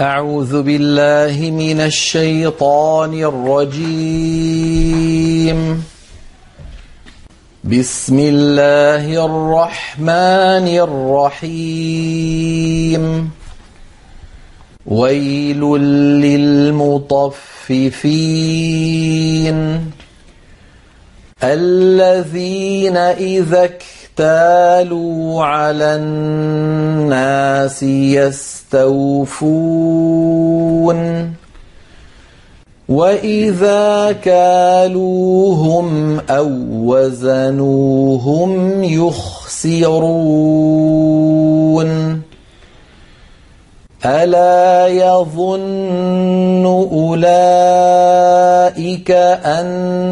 أعوذ بالله من الشيطان الرجيم. بسم الله الرحمن الرحيم. ويل للمطففين. الذين إذا اكتالوا على الناس يستوفون. وإذا كالوهم أو وزنوهم يخسرون. ألا يظن أولئك أنهم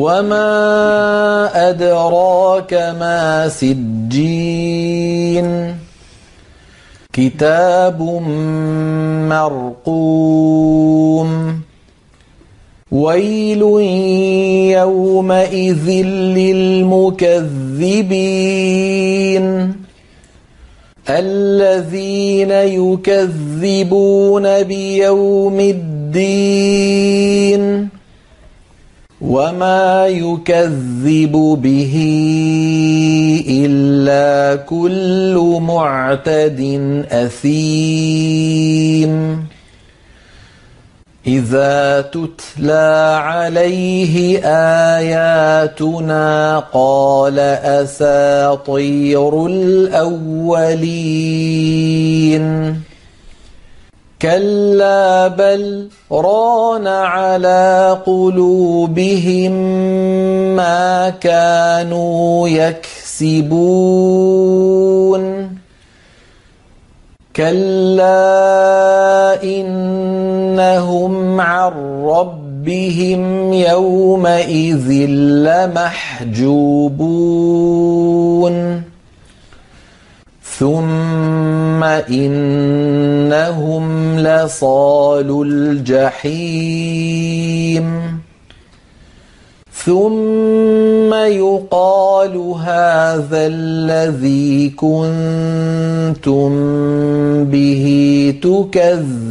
وما أدراك ما سجين كتاب مرقوم ويل يومئذ للمكذبين الذين يكذبون بيوم الدين وما يكذب به إلا كل معتد أثيم إذا تتلى عليه آياتنا قال أساطير الأولين كلا بل ران على قلوبهم ما كانوا يكسبون. كلا إنهم عن ربهم يومئذ لمحجوبون. ثم إنهم لصال الجحيم. ثم يقال هذا الذي كنتم به تكذبون.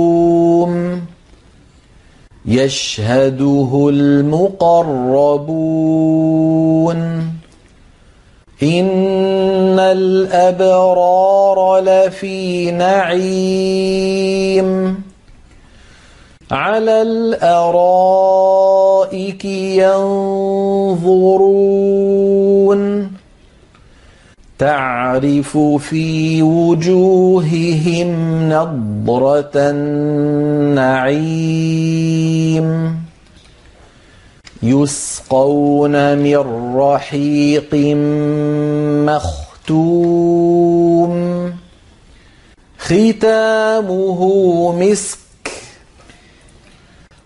يشهده المقربون. إن الأبرار لفي نعيم. على الأرائك ينظرون. تعرف في وجوههم نضرة النعيم. يسقون من رحيق مختوم. ختامه مسك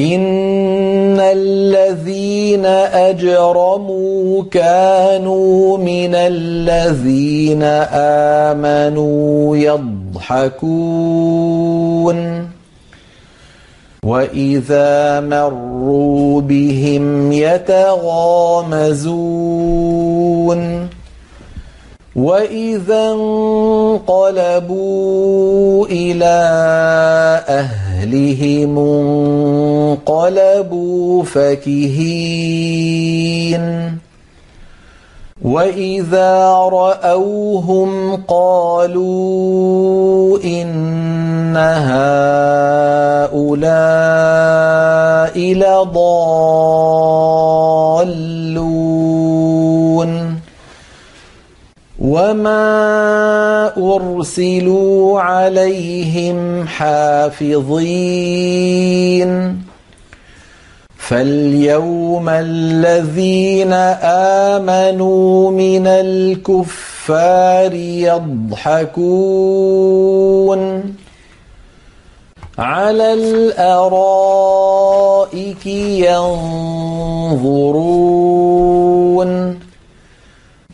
إن الذين أجرموا كانوا من الذين آمنوا يضحكون وإذا مروا بهم يتغامزون وإذا انقلبوا إلى أهلهم انقلبوا فكهين وإذا رأوهم قالوا إن هؤلاء لضالون وما أرسلوا عليهم حافظين فاليوم الذين آمنوا من الكفار يضحكون على الأرائك ينظرون